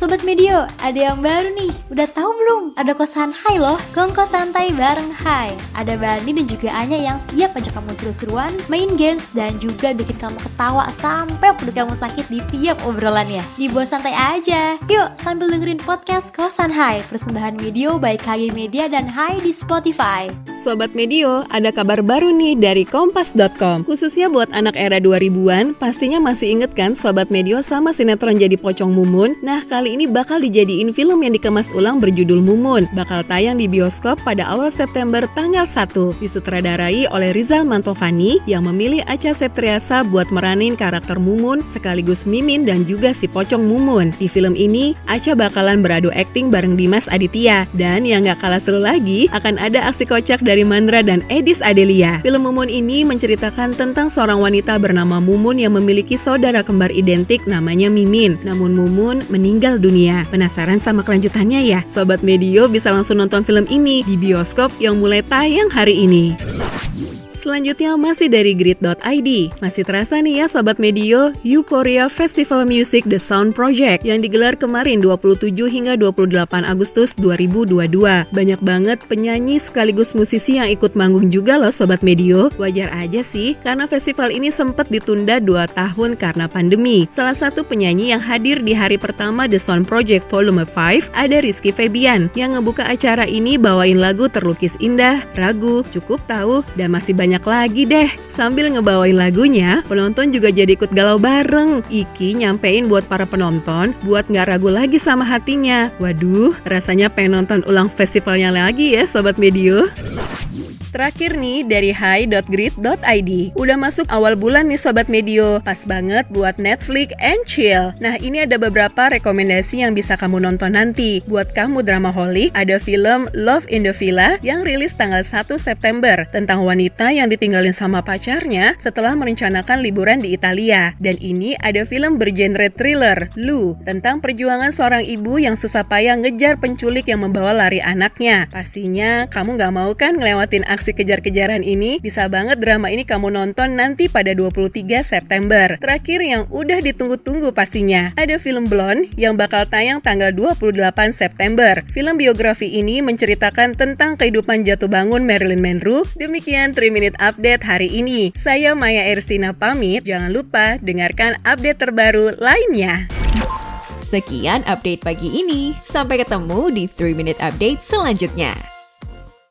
Sobat Medio, ada yang baru nih. Udah tahu belum? Ada kosan Hai loh, kongko santai bareng Hai. Ada Bani dan juga Anya yang siap ajak kamu seru-seruan, main games, dan juga bikin kamu ketawa sampai perut kamu sakit di tiap obrolannya. Dibuat santai aja. Yuk, sambil dengerin podcast Kosan Hai, persembahan video by KG Media dan Hai di Spotify. Sobat Medio, ada kabar baru nih dari Kompas.com Khususnya buat anak era 2000-an, pastinya masih inget kan Sobat Medio sama sinetron jadi pocong Mumun? Nah, kali ini bakal dijadiin film yang dikemas ulang berjudul Mumun. Bakal tayang di bioskop pada awal September tanggal 1 Disutradarai oleh Rizal Mantovani yang memilih Acha Septriasa buat meranin karakter Mumun sekaligus Mimin dan juga si pocong Mumun. Di film ini, Acha bakalan beradu akting bareng Dimas Aditya. Dan yang gak kalah seru lagi, akan ada aksi kocak dari Mandra dan Edis Adelia. Film Mumun ini menceritakan tentang seorang wanita bernama Mumun yang memiliki saudara kembar identik namanya Mimin. Namun Mumun meninggal dunia. Penasaran sama kelanjutannya ya? Sobat Medio bisa langsung nonton film ini di bioskop yang mulai tayang hari ini. Selanjutnya masih dari grid.id. Masih terasa nih ya Sobat Medio, Euphoria Festival Music The Sound Project yang digelar kemarin 27 hingga 28 Agustus 2022. Banyak banget penyanyi sekaligus musisi yang ikut manggung juga loh Sobat Medio. Wajar aja sih, karena festival ini sempat ditunda 2 tahun karena pandemi. Salah satu penyanyi yang hadir di hari pertama The Sound Project Volume 5 ada Rizky Febian yang ngebuka acara ini bawain lagu Terlukis Indah, Ragu, Cukup Tahu, dan masih banyak banyak lagi deh. Sambil ngebawain lagunya, penonton juga jadi ikut galau bareng. Iki nyampein buat para penonton, buat nggak ragu lagi sama hatinya. Waduh, rasanya pengen nonton ulang festivalnya lagi ya Sobat Medio. Terakhir nih dari hi.grid.id Udah masuk awal bulan nih Sobat Medio. Pas banget buat Netflix and chill. Nah ini ada beberapa rekomendasi yang bisa kamu nonton nanti. Buat kamu drama holik Ada film Love in the Villa Yang rilis tanggal 1 September Tentang wanita yang ditinggalin sama pacarnya Setelah merencanakan liburan di Italia. Dan ini ada film bergenre thriller Lu Tentang perjuangan seorang ibu yang susah payah ngejar penculik yang membawa lari anaknya. Pastinya kamu gak mau kan ngelewatin aksi kejar-kejaran ini, bisa banget drama ini kamu nonton nanti pada 23 September. Terakhir yang udah ditunggu-tunggu pastinya, ada film Blonde yang bakal tayang tanggal 28 September. Film biografi ini menceritakan tentang kehidupan jatuh bangun Marilyn Monroe. Demikian 3 Minute Update hari ini. Saya Maya Erstina pamit, jangan lupa dengarkan update terbaru lainnya. Sekian update pagi ini. Sampai ketemu di 3 Minute Update selanjutnya.